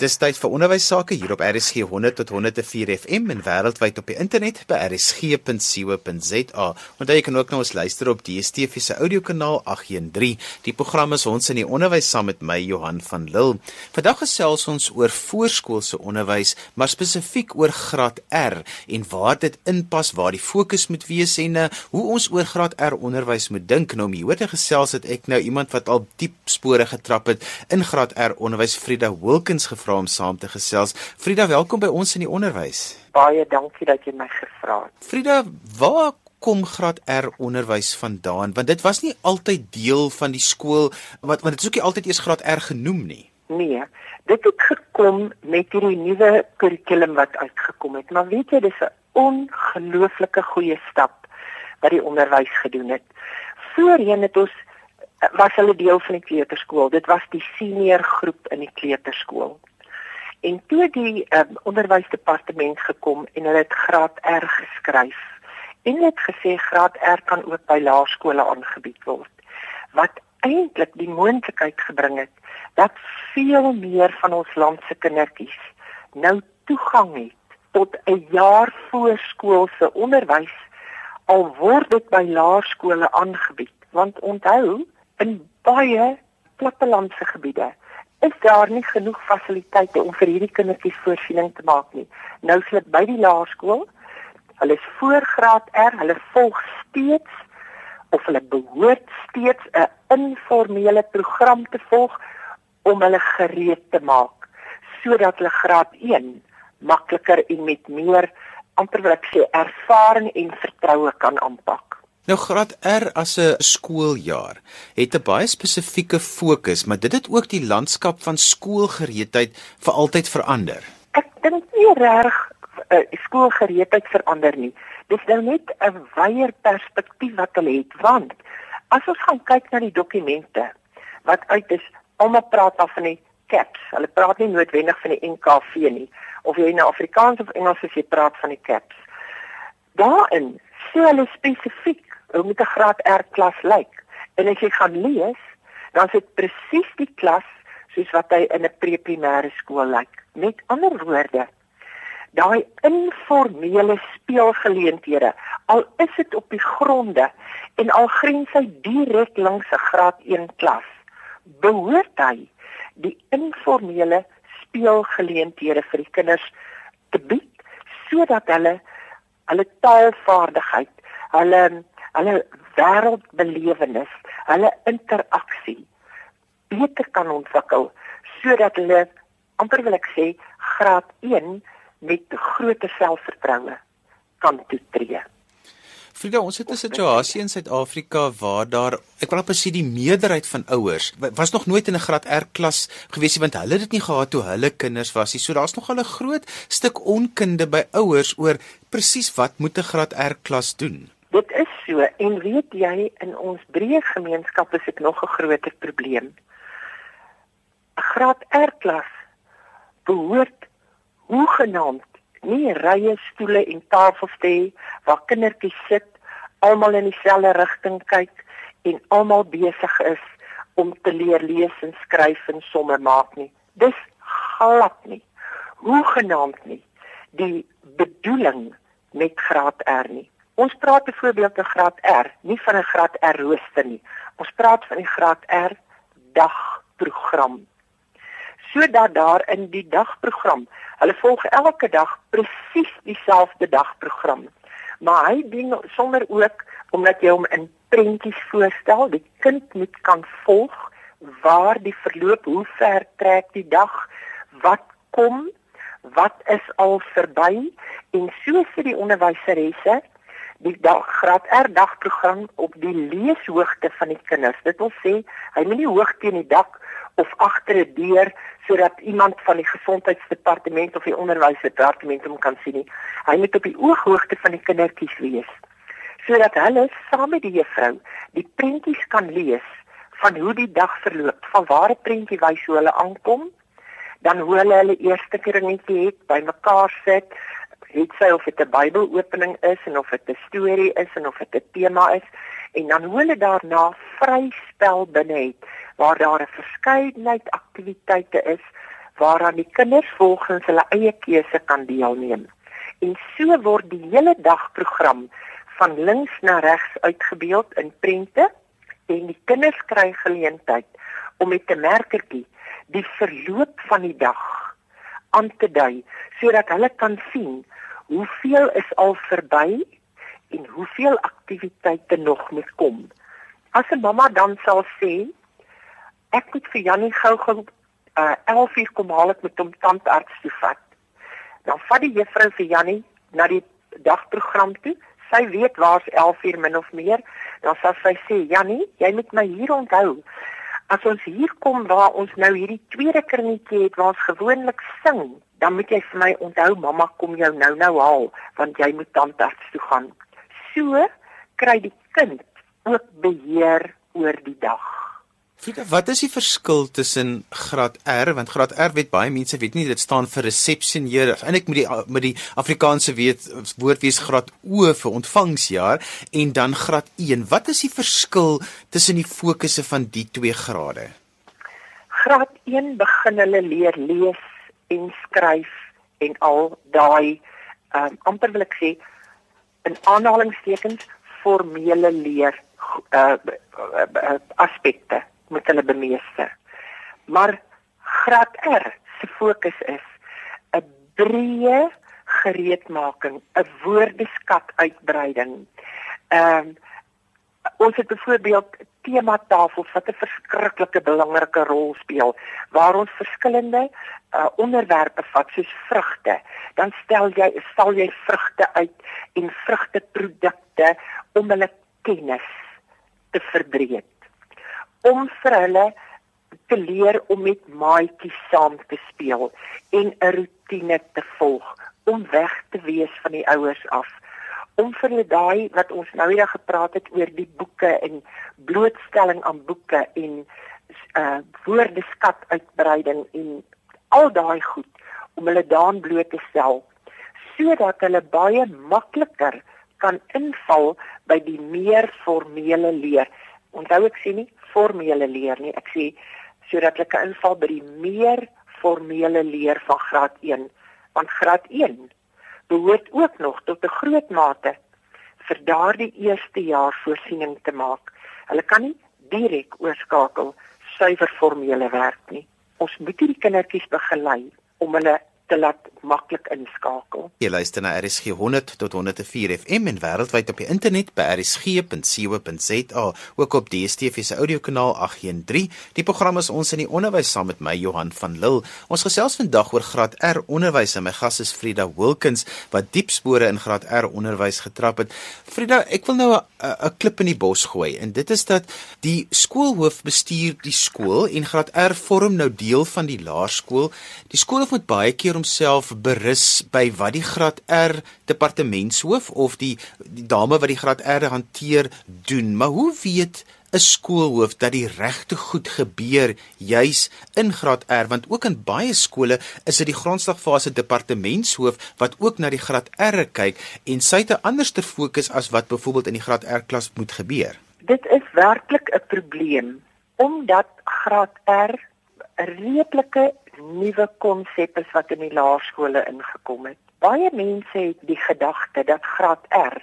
Dis tyd vir onderwys sake hier op RSG 100 tot 104 FM en wêreldwyd op die internet by rsg.co.za. Onthou jy kan ook na ons luister op DStv se audiokanaal 813. Die program is ons in die onderwys saam met my Johan van Lille. Vandag gesels ons oor voorskoolse onderwys, maar spesifiek oor graad R en waar dit inpas, waar die fokus moet wees en uh, hoe ons oor graad R onderwys moet dink. Nou om hier te gesels het ek nou iemand wat al diep spore getrap het in graad R onderwys, Frida Wilkins gevra gevra om saam te gesels. Frida, welkom by ons in die onderwys. Baie dankie dat jy my gevra het. Frida, waar kom graad R onderwys vandaan? Want dit was nie altyd deel van die skool wat want dit is ook nie altyd eers graad R genoem nie. Nee, dit het gekom met hierdie nuwe kurrikulum wat uitgekom het. Maar weet jy, dis 'n ongelooflike goeie stap wat die onderwys gedoen het. Voorheen het ons was hulle deel van die kleuterskool. Dit was die senior groep in die kleuterskool. En toe die um, onderwysdepartement gekom en hulle het graad R geskryf en het gesê graad R kan ook by laerskole aangebied word. Wat eintlik die moontlikheid gebring het dat veel meer van ons land se kindertjies nou toegang het tot 'n jaar voorskoolse onderwys al word dit by laerskole aangebied. Want onthou, in baie plattelandse gebiede is daar nie genoeg fasiliteite om vir hierdie kindertjies voorsiening te maak nie. Nou slit by die laerskool. Hulle is voorgraad R, hulle volg steeds of hulle behoort steeds 'n informele program te volg om hulle gereed te maak sodat hulle graad 1 makliker en met meer amper wat ek sê ervaring en vertroue kan aanpak. Nou graad R as 'n skooljaar het 'n baie spesifieke fokus, maar dit het ook die landskap van skoolgereedheid vir altyd verander. Ek dink nie reg uh, skoolgereedheid verander nie. Dis nou net 'n wyeer perspektief wat hulle het, want as ons gaan kyk na die dokumente wat uit is, almal praat af van die CAPS. Hulle praat nie noodwendig van die NKV nie, of jy nou Afrikaans of Engels as jy praat van die CAPS. Daarin sê hulle spesifiek hoe moet 'n graad R klas lyk? En as jy gaan lees, dan is dit presies die klas soos wat hy in 'n pre-primêre skool lyk. Met ander woorde, daai informele speelgeleenthede, al is dit op die gronde en al grens hy direk langs 'n graad 1 klas, behoort hy die informele speelgeleenthede vir die kinders te bied sodat hulle hulle taalvaardigheid, hulle hulle wêreldbelewenis, hulle interaksie beter kan ontwikkel sodat hulle amper wil ek sê graad 1 met groot selfvertroue kan toetree. Frida, ons het 'n situasie in Suid-Afrika waar daar, ek wil net sê die meerderheid van ouers was nog nooit in 'n graad R klas gewees nie want hulle het dit nie gehad toe hulle kinders was nie. So daar's nog 'n groot stuk onkunde by ouers oor presies wat moet 'n graad R klas doen. Dit is so en weet jy in ons breë gemeenskap is dit nog 'n groter probleem. 'n Graad R klas behoort hoegenaamd nie rye stoele en tafels te hê waar kindertjies sit, almal in dieselfde rigting kyk en almal besig is om te leer lees en skryf en somme maak nie. Dis glad nie. Hoegenaamd nie die bedoeling met graad R nie. Ons praat byvoorbeeld van graad R, nie van 'n graad R rooster nie. Ons praat van die graad R dagprogram. Sodat daar in die dagprogram, hulle volg elke dag presies dieselfde dagprogram. Maar hy dien sonder ook omdat jy hom in prentjies voorstel, die kind moet kan volg waar die verloop, hoe ver trek die dag, wat kom, wat is al verby en so vir die onderwyseresse die dag graad R dagprogram op die leeshoogte van die kinders. Dit wil sê hy moet nie hoog teen die dak of agter 'n deur sodat iemand van die gesondheidsdepartement of die onderwysdepartement hom kan sien nie. Hy moet op die ooghoogte van die kindertjies wees sodat hulle saam met die juffrou die prentjies kan lees van hoe die dag verloop, van waar 'n prentjie wys hoe hulle aankom, dan hoe hulle hulle eerste kringetjie het, bymekaar sit, het sy of dit 'n Bybelopening is en of dit 'n storie is en of dit 'n tema is en dan hoe hulle daarna vry spel binne het waar daar 'n verskeidenheid aktiwiteite is waaraan die kinders volgens hulle eie keuse kan deelneem. En so word die hele dagprogram van links na regs uitgebeeld in prente en die kinders kry geleentheid om met 'n merkertjie die verloop van die dag aan te dui sodat hulle kan sien hoeveel is al verby en hoeveel aktiwiteite nog moet kom. As 'n mamma dan sal sê ek moet vir Jannie gou-gou uh 11 uur kom haal ek met hom tandarts toe vat. Dan vat die juffrou vir Jannie na die dagprogram toe sy weet waar's 11 uur min of meer, dan sal sy sê, "Jannie, jy moet my hier onthou. As ons hier kom waar ons nou hierdie tweede kringetjie het waar ons gewoonlik sing, dan moet jy vir my onthou, mamma kom jou nou nou haal, want jy moet tandarts toe gaan." So kry die kind ook beheer oor die dag. Frida, wat is die verskil tussen graad R want graad R weet baie mense weet nie dit staan vir resepsioneer eintlik met die met die Afrikaanse weet woord wees graad O vir ontvangsjaar en dan graad 1. Wat is die verskil tussen die fokusse van die twee grade? Graad 1 begin hulle leer lees en skryf en al daai um, amper wil ek sê in aanhalingstekens formele leer uh, aspekte moet hulle bemeester. Maar graad R se fokus is 'n breë gereedmaking, 'n woordeskat uitbreiding. Ehm um, ons het byvoorbeeld tema tafels wat 'n verskriklike belangrike rol speel waar ons verskillende uh, onderwerpe vat soos vrugte. Dan stel jy sal jy vrugte uit en vrugteprodukte om hulle kennis te verbreek om vir hulle te leer om met maatjies saam te speel en 'n rotine te volg om weg te wees van die ouers af. Om vir hulle daai wat ons nou eendag gepraat het oor die boeke en blootstelling aan boeke en uh woordeskat uitbreiding en al daai goed om hulle daan bloot te stel sodat hulle baie makliker kan inval by die meer formele leer onthou ek sê nie formele leer nie. Ek sê sodat hulle kan inval by die meer formele leer van graad 1, want graad 1 behoort ook nog tot 'n groot mate vir daardie eerste jaar voorsiening te maak. Hulle kan nie direk oorskakel suiwer formele werk nie. Ons moet hierdie kindertjies begelei om hulle te laat maklik inskakel. Jy luister na RSG 100 tot 104 FM en wêreldwyd op die internet by rsg.co.za, ook op DStv se audiokanaal 813. Die program is ons in die onderwys saam met my Johan van Lille. Ons gesels vandag oor graad R onderwys en my gas is Frida Wilkins wat diep spore in graad R onderwys getrap het. Frida, ek wil nou 'n klip in die bos gooi en dit is dat die skoolhoof bestuur die skool en graad R vorm nou deel van die laerskool. Die skoolhoof moet baie keer homself berus by wat die graad R departementshoof of die die dame wat die graad R hanteer doen. Maar hoe weet 'n skoolhoof dat die regte goed gebeur juis in graad R want ook in baie skole is dit die grondslagfase departementshoof wat ook na die graad R kyk en sy het 'n anderste fokus as wat byvoorbeeld in die graad R klas moet gebeur. Dit is werklik 'n probleem omdat graad R 'n redelike nuwe konsepte wat in die laerskole ingekom het. Baie mense het die gedagte dat graad R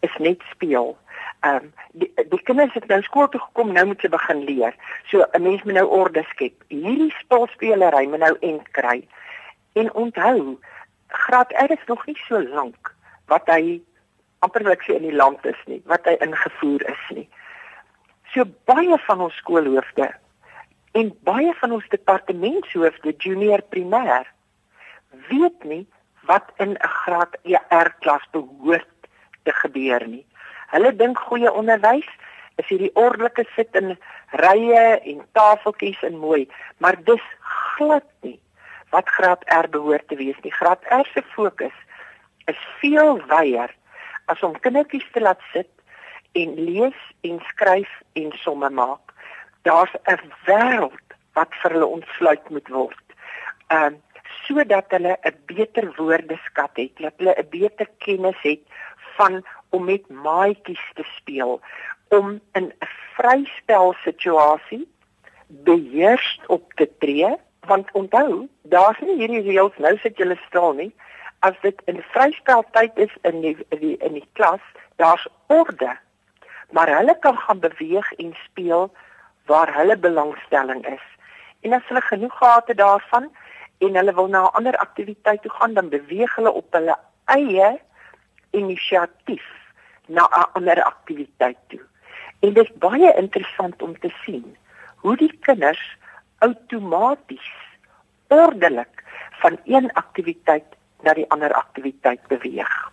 is net speel. Ehm um, die, die kinders het nou skool toe gekom, nou moet hulle begin leer. So 'n mens moet nou orde skep. Hierdie spelspelery moet nou end kry. En onthou, graad R is nog nie so lank wat hy amper wat sê in die land is nie, wat hy ingevoer is nie. So baie van ons skoolhoofde En baie van ons departementshoofde junior primêr weet nie wat in 'n graad ER klas behoort te gebeur nie. Hulle dink goeie onderwys is hierdie ordelike sit in rye en tafeltjies en mooi, maar dis glad nie wat graad R behoort te wees nie. Graad R se fokus is veel wyer as om kindertjies te laat sit en lees en skryf en somme maak daar's 'n wêreld wat vir hulle ontsluit moet word. Ehm uh, sodat hulle 'n beter woordeskat het, dat hulle 'n beter kennis het van om met maatjies te speel, om in 'n vryspel situasie beheers op te tree Want onthou, daar's nie hierdie reëls nou sit julle stil nie. As dit in vryspeltyd is in die, in die in die klas, daar's orde. Maar hulle kan gaan beweeg en speel waar hulle belangstelling is. En as hulle genoeg gehad het daarvan en hulle wil na 'n ander aktiwiteit toe gaan, dan beweeg hulle op hulle eie inisiatief na 'n ander aktiwiteit toe. En dit is baie interessant om te sien hoe die kinders outomaties ordelik van een aktiwiteit na die ander aktiwiteit beweeg.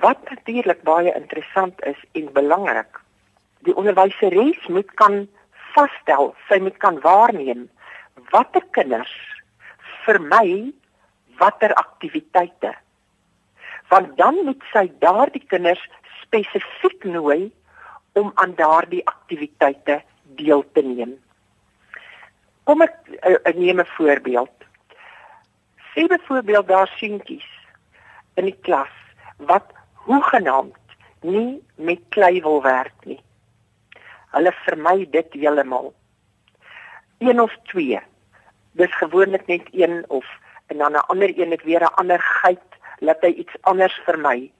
Wat natuurlik baie interessant is en belangrik, die onderwyseres moet kan vasstel, sy moet kan waarneem watter kinders vermy watter aktiwiteite. Want dan moet sy daardie kinders spesifiek nooi om aan daardie aktiwiteite deel te neem. Kom ek uh, neem 'n voorbeeld. Sê byvoorbeeld daar seentjies in die klas wat hoegenaamd nie met klei wil werk nie. Hulle vermy dit heeltemal. Een of twee. Dis gewoonlik net een of en dan 'n ander een het weer 'n ander geit laat hy iets anders vermy.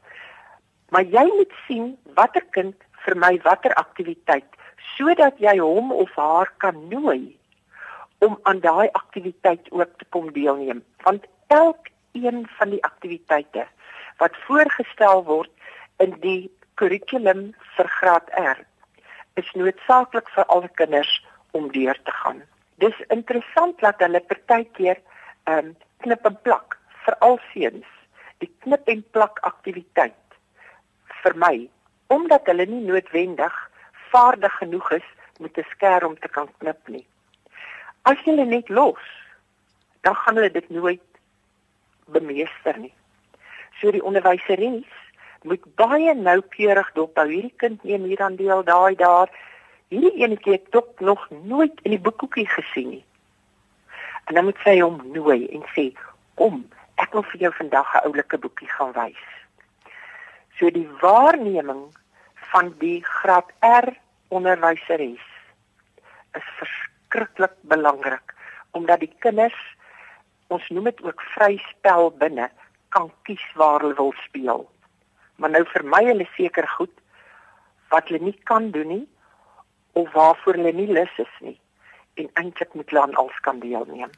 Maar jy moet sien watter kind vermy watter aktiwiteit sodat jy hom of haar kan nooi om aan daai aktiwiteit ook te kom deelneem want elkeen van die aktiwiteite wat voorgestel word in die kurrikulum vir graad R is noodsaaklik vir al die kinders om deur te gaan. Dis interessant dat hulle partykeer ehm um, knip en plak vir al seuns die knip en plak aktiwiteit vir my omdat hulle nie noodwendig vaardig genoeg is met 'n skerm om te kan knip nie. As hulle net los, dan gaan hulle dit nooit bemeester nie. So die onderwyseres moet baie noukeurig dophou. Hierdie kind neem hier aan deel, daai daar. Hierdie enetjie het tog nog nooit in die boekhoekie gesien nie. En dan moet sy hom nooi en sê: "Kom, ek wil vir jou vandag 'n oulike boekie gaan wys." So die waarneming van die graad R onderwyseres is vers verskriklik belangrik omdat die kinders ons noem dit ook vryspel binne kan kies waar hulle wil speel. Maar nou vermy hulle seker goed wat hulle nie kan doen nie of waarvoor hulle nie lus is nie en eintlik moet hulle aan alles kan deelneem.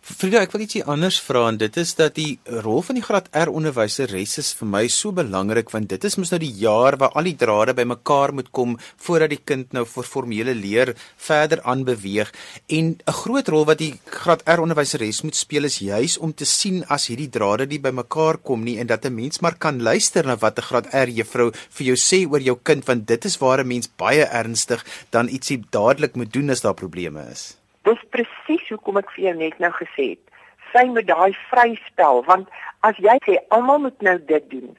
Frida, ek wil ietsie anders vra en dit is dat die rol van die graad R onderwyseres is vir my so belangrik want dit is mos nou die jaar waar al die drade bymekaar moet kom voordat die kind nou vir formele leer verder aanbeweeg en 'n groot rol wat die graad R onderwyseres moet speel is juis om te sien as hierdie drade nie bymekaar kom nie en dat 'n mens maar kan luister na wat 'n graad R juffrou vir jou sê oor jou kind want dit is waar 'n mens baie ernstig dan ietsie dadelik moet doen as daar probleme is. Dis presies hoekom ek vir jou net nou gesê het. Sy moet daai vryspel want as jy sê almal moet nou dit doen,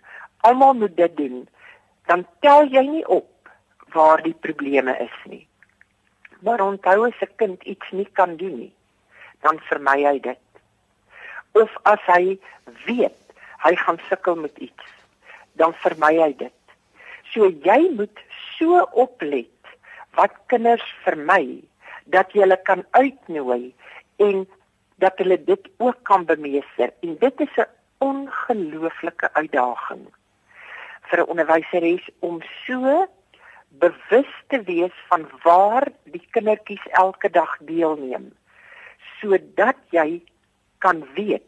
almal moet dit doen, dan tel jy nie op waar die probleme is nie. Maar onthou as 'n kind iets nie kan doen nie, dan vermy hy dit. Of as hy weet hy gaan sukkel met iets, dan vermy hy dit. So jy moet so oplet wat kinders vermy dat jy hulle kan uitnooi en dat hulle dit ook kan bemeester. En dit is 'n ongelooflike uitdaging vir 'n onderwyseres om so bewus te wees van waar die kindertjies elke dag deelneem sodat jy kan weet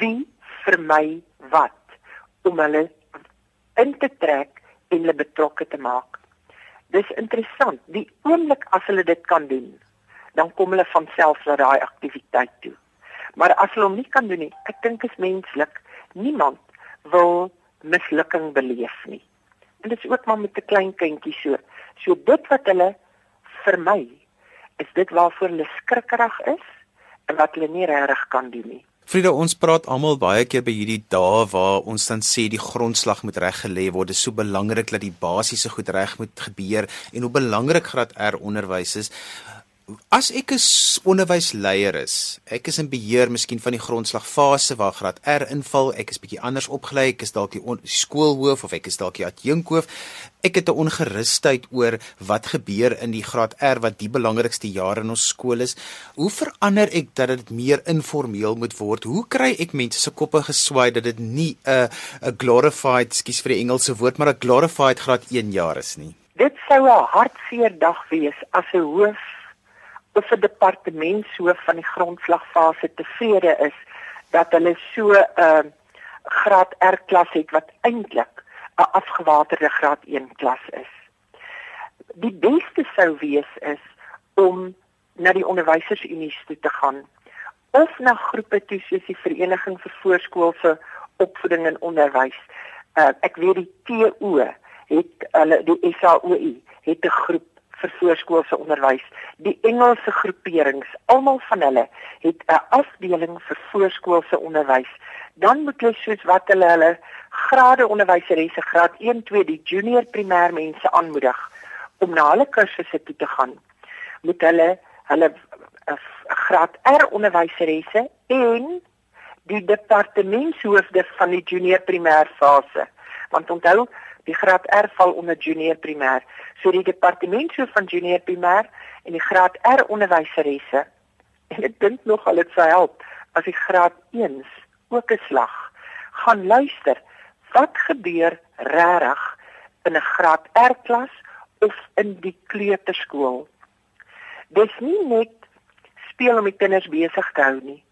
wie vir my wat om hulle in te trek en hulle betrokke te maak. Dis interessant. Die oomblik as hulle dit kan doen, dan kom hulle van self na daai aktiwiteit toe. Maar as hulle hom nie kan doen nie, ek dink is menslik. Niemand wil mislukking beleef nie. En dit is ook maar met 'n klein kindjie so. So dit wat hulle vermy, is dit waarvoor hulle skrikkerig is en wat hulle nie regtig kan doen nie. Frida, ons praat almal baie keer by hierdie dae waar ons dan sê die grondslag moet reg gelê word. Dit is so belangrik dat die basiese goed reg moet gebeur en hoe belangrik graad R onderwys is. As ek 'n onderwysleier is, ek is in beheer miskien van die grondslagfase waar graad R inval, ek is bietjie anders opgelei, ek is dalk die, skoolhoof of ek is dalk die adjunkhoof. Ek het 'n ongerusheid oor wat gebeur in die graad R wat die belangrikste jaar in ons skool is. Hoe verander ek dat dit meer informeel moet word? Hoe kry ek mense se koppe geswaai dat dit nie 'n 'n glorified, skus vir die Engelse woord, maar 'n glorified graad 1 jaar is nie? Dit sou 'n hartseer dag wees as 'n hoof of 'n departementshoof van die grondslagfase tevrede is dat hulle so 'n uh, graad R klas het wat eintlik 'n afgewaterde graad 1 klas is. Die beste sou wees is om na die onderwysersunie toe te gaan of na groepe toe soos die vereniging vir voorskoolse opvoeding en onderwys. Uh, ek weet die TO het hulle die SAOI het 'n groep vir voorskoolse onderwys. Die Engelse groeperings, almal van hulle het 'n afdeling vir voorskoolse onderwys. Dan moet hulle soos wat hulle hulle grade onderwyseresse graad 1, 2, die junior primêr mense aanmoedig om na hulle kursusse toe te gaan. Moet hulle hulle eh, graad R onderwyseresse en die departementshoofde van die junior primêr fase. Want onthou, die graad R val onder junior primêr. So die departement so van junior primêr en die graad R onderwyseresse en ek dink nog al dit sou help as die graad 1s ook 'n slag gaan luister wat gebeur regtig in 'n graad R klas of in die kleuterskool. Dis nie net speel om die kinders besig te hou nie.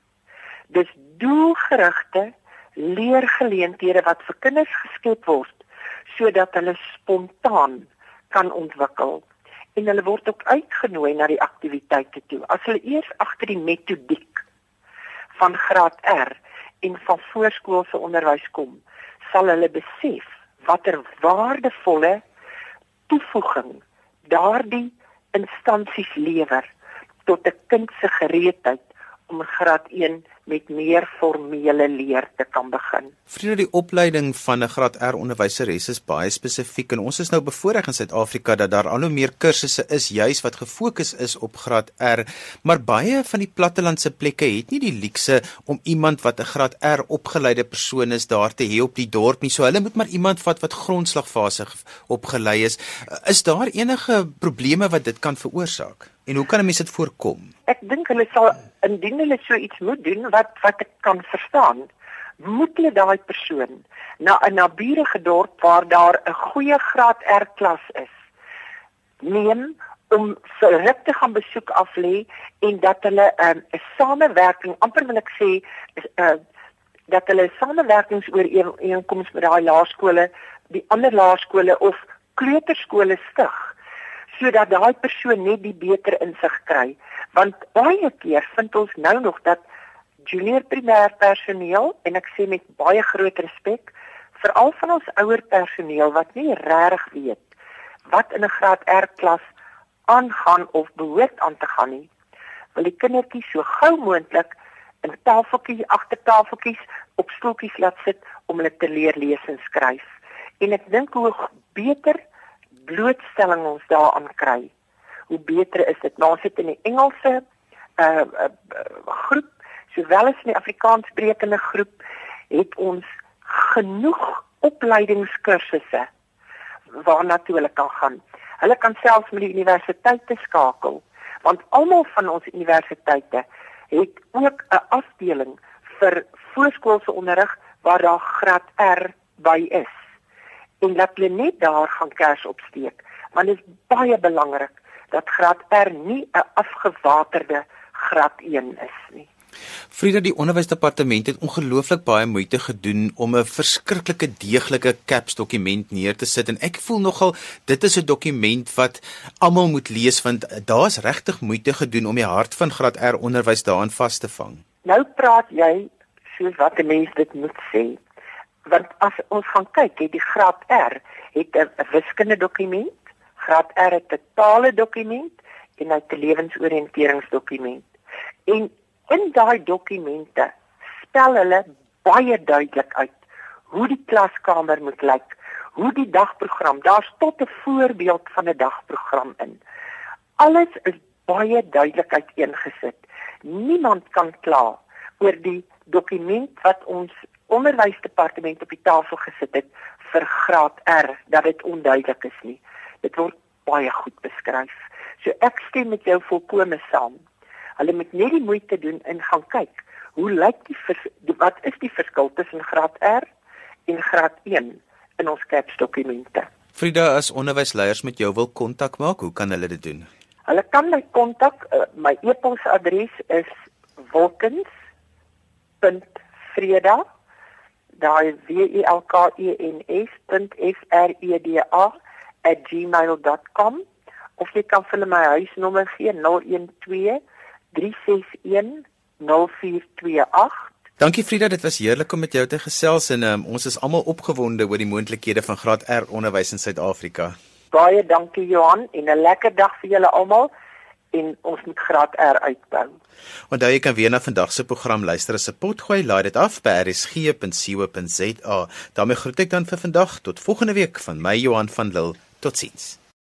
Dis doelgerigte leergeleenthede wat vir kinders geskep word sodat hulle spontaan kan ontwikkel en hulle word ook uitgenooi na die aktiwiteite toe. As hulle eers agter die metodiek van graad R en van voorskoolse onderwys kom, sal hulle besef watter waardevolle toevoeging daardie instansies lewer tot 'n kind se gereedheid om graad 1 met meer formele leer te kan begin. Vriende, die opleiding van 'n graad R onderwyseres is baie spesifiek en ons is nou bevoorreg in Suid-Afrika dat daar al hoe meer kursusse is juis wat gefokus is op graad R, maar baie van die plattelandse plekke het nie die luukse om iemand wat 'n graad R opgeleide persoon is daar te hê op die dorp nie. So hulle moet maar iemand vat wat grondslagfase opgelei is. Is daar enige probleme wat dit kan veroorsaak? En hoe kan 'n mens dit voorkom? Ek dink hulle sal indien hulle so iets moet doen wat wat ek kan verstaan, moet hulle daai persoon na 'n naburige dorp waar daar 'n goeie graad R klas is. Neem om vir hulle te gaan besoek af lê en dat hulle 'n um, samewerking amper wil ek sê uh, dat hulle samewerkingsooreenkomste met daai laerskole, die ander laerskole of kleuterskole stig sodat daai persoon net die beter insig kry want baie keer vind ons nou nog dat junior primêr personeel en ek sê met baie groot respek veral van ons ouer personeel wat nie regtig weet wat in 'n graad R klas aangaan of behoort aan te gaan nie wil die kindertjies so gou moontlik in tafeltjies agter tafeltjies op stoeltjies laat sit om hulle te leer lees en skryf en ek dink hoe beter blootstelling ons daaraan kry, hoe beter is dit. Nou sit in die Engelse uh, uh, groep sowel as in die Afrikaanssprekende groep het ons genoeg opleidingskursusse waarna toe hulle kan gaan. Hulle kan selfs met die universiteite skakel want almal van ons universiteite het ook 'n afdeling vir voorskoolse onderrig waar daar graad R by is en dat hulle net daar gaan kers opsteek. Want dit is baie belangrik dat graad R nie 'n afgewaterde graad 1 is nie. Frieda die onderwysdepartement het ongelooflik baie moeite gedoen om 'n verskriklike deeglike caps dokument neer te sit en ek voel nogal dit is 'n dokument wat almal moet lees want daar's regtig moeite gedoen om die hart van graad R onderwys daarin vas te vang. Nou praat jy soos wat 'n mens dit moet sê want as ons gaan kyk, het die graad R het 'n wiskundige dokument, graad R het 'n tale dokument en hy het 'n lewensoriënteringsdokument. En in daai dokumente spel hulle baie duidelik uit hoe die klaskamer moet lyk, hoe die dagprogram, daar's tot 'n voorbeeld van 'n dagprogram in. Alles is baie duidelik uiteengesit. Niemand kan kla oor die dokument wat ons onderwysdepartement op die tafel gesit het vir graad R dat dit onduidelik is nie. Dit word baie goed beskryf. So ek stem met jou volkome saam. Hulle moet net die moeite doen en gaan kyk. Hoe lyk die, vers, die wat is die verskil tussen graad R en graad 1 in ons CAPS dokumente? Frida, as onderwysleiers met jou wil kontak maak, hoe kan hulle dit doen? Hulle kan my kontak. Uh, my e-posadres is wolkens.freda daai w e l k e n s f r e d a @gmail.com of jy kan vir my huisnommer gee 012 361 0428 Dankie Frida, dit was heerlik om met jou te gesels en um, ons is almal opgewonde oor die moontlikhede van graad R onderwys in Suid-Afrika. Baie dankie Johan en 'n lekker dag vir julle almal en ons moet graad R uitbou. Onthou jy kan weer na vandag se program luister as 'n potgooi, laai dit af by rsg.co.za. daarmee groet ek dan vir vandag tot volgende week van my Johan van Lille. Totsiens.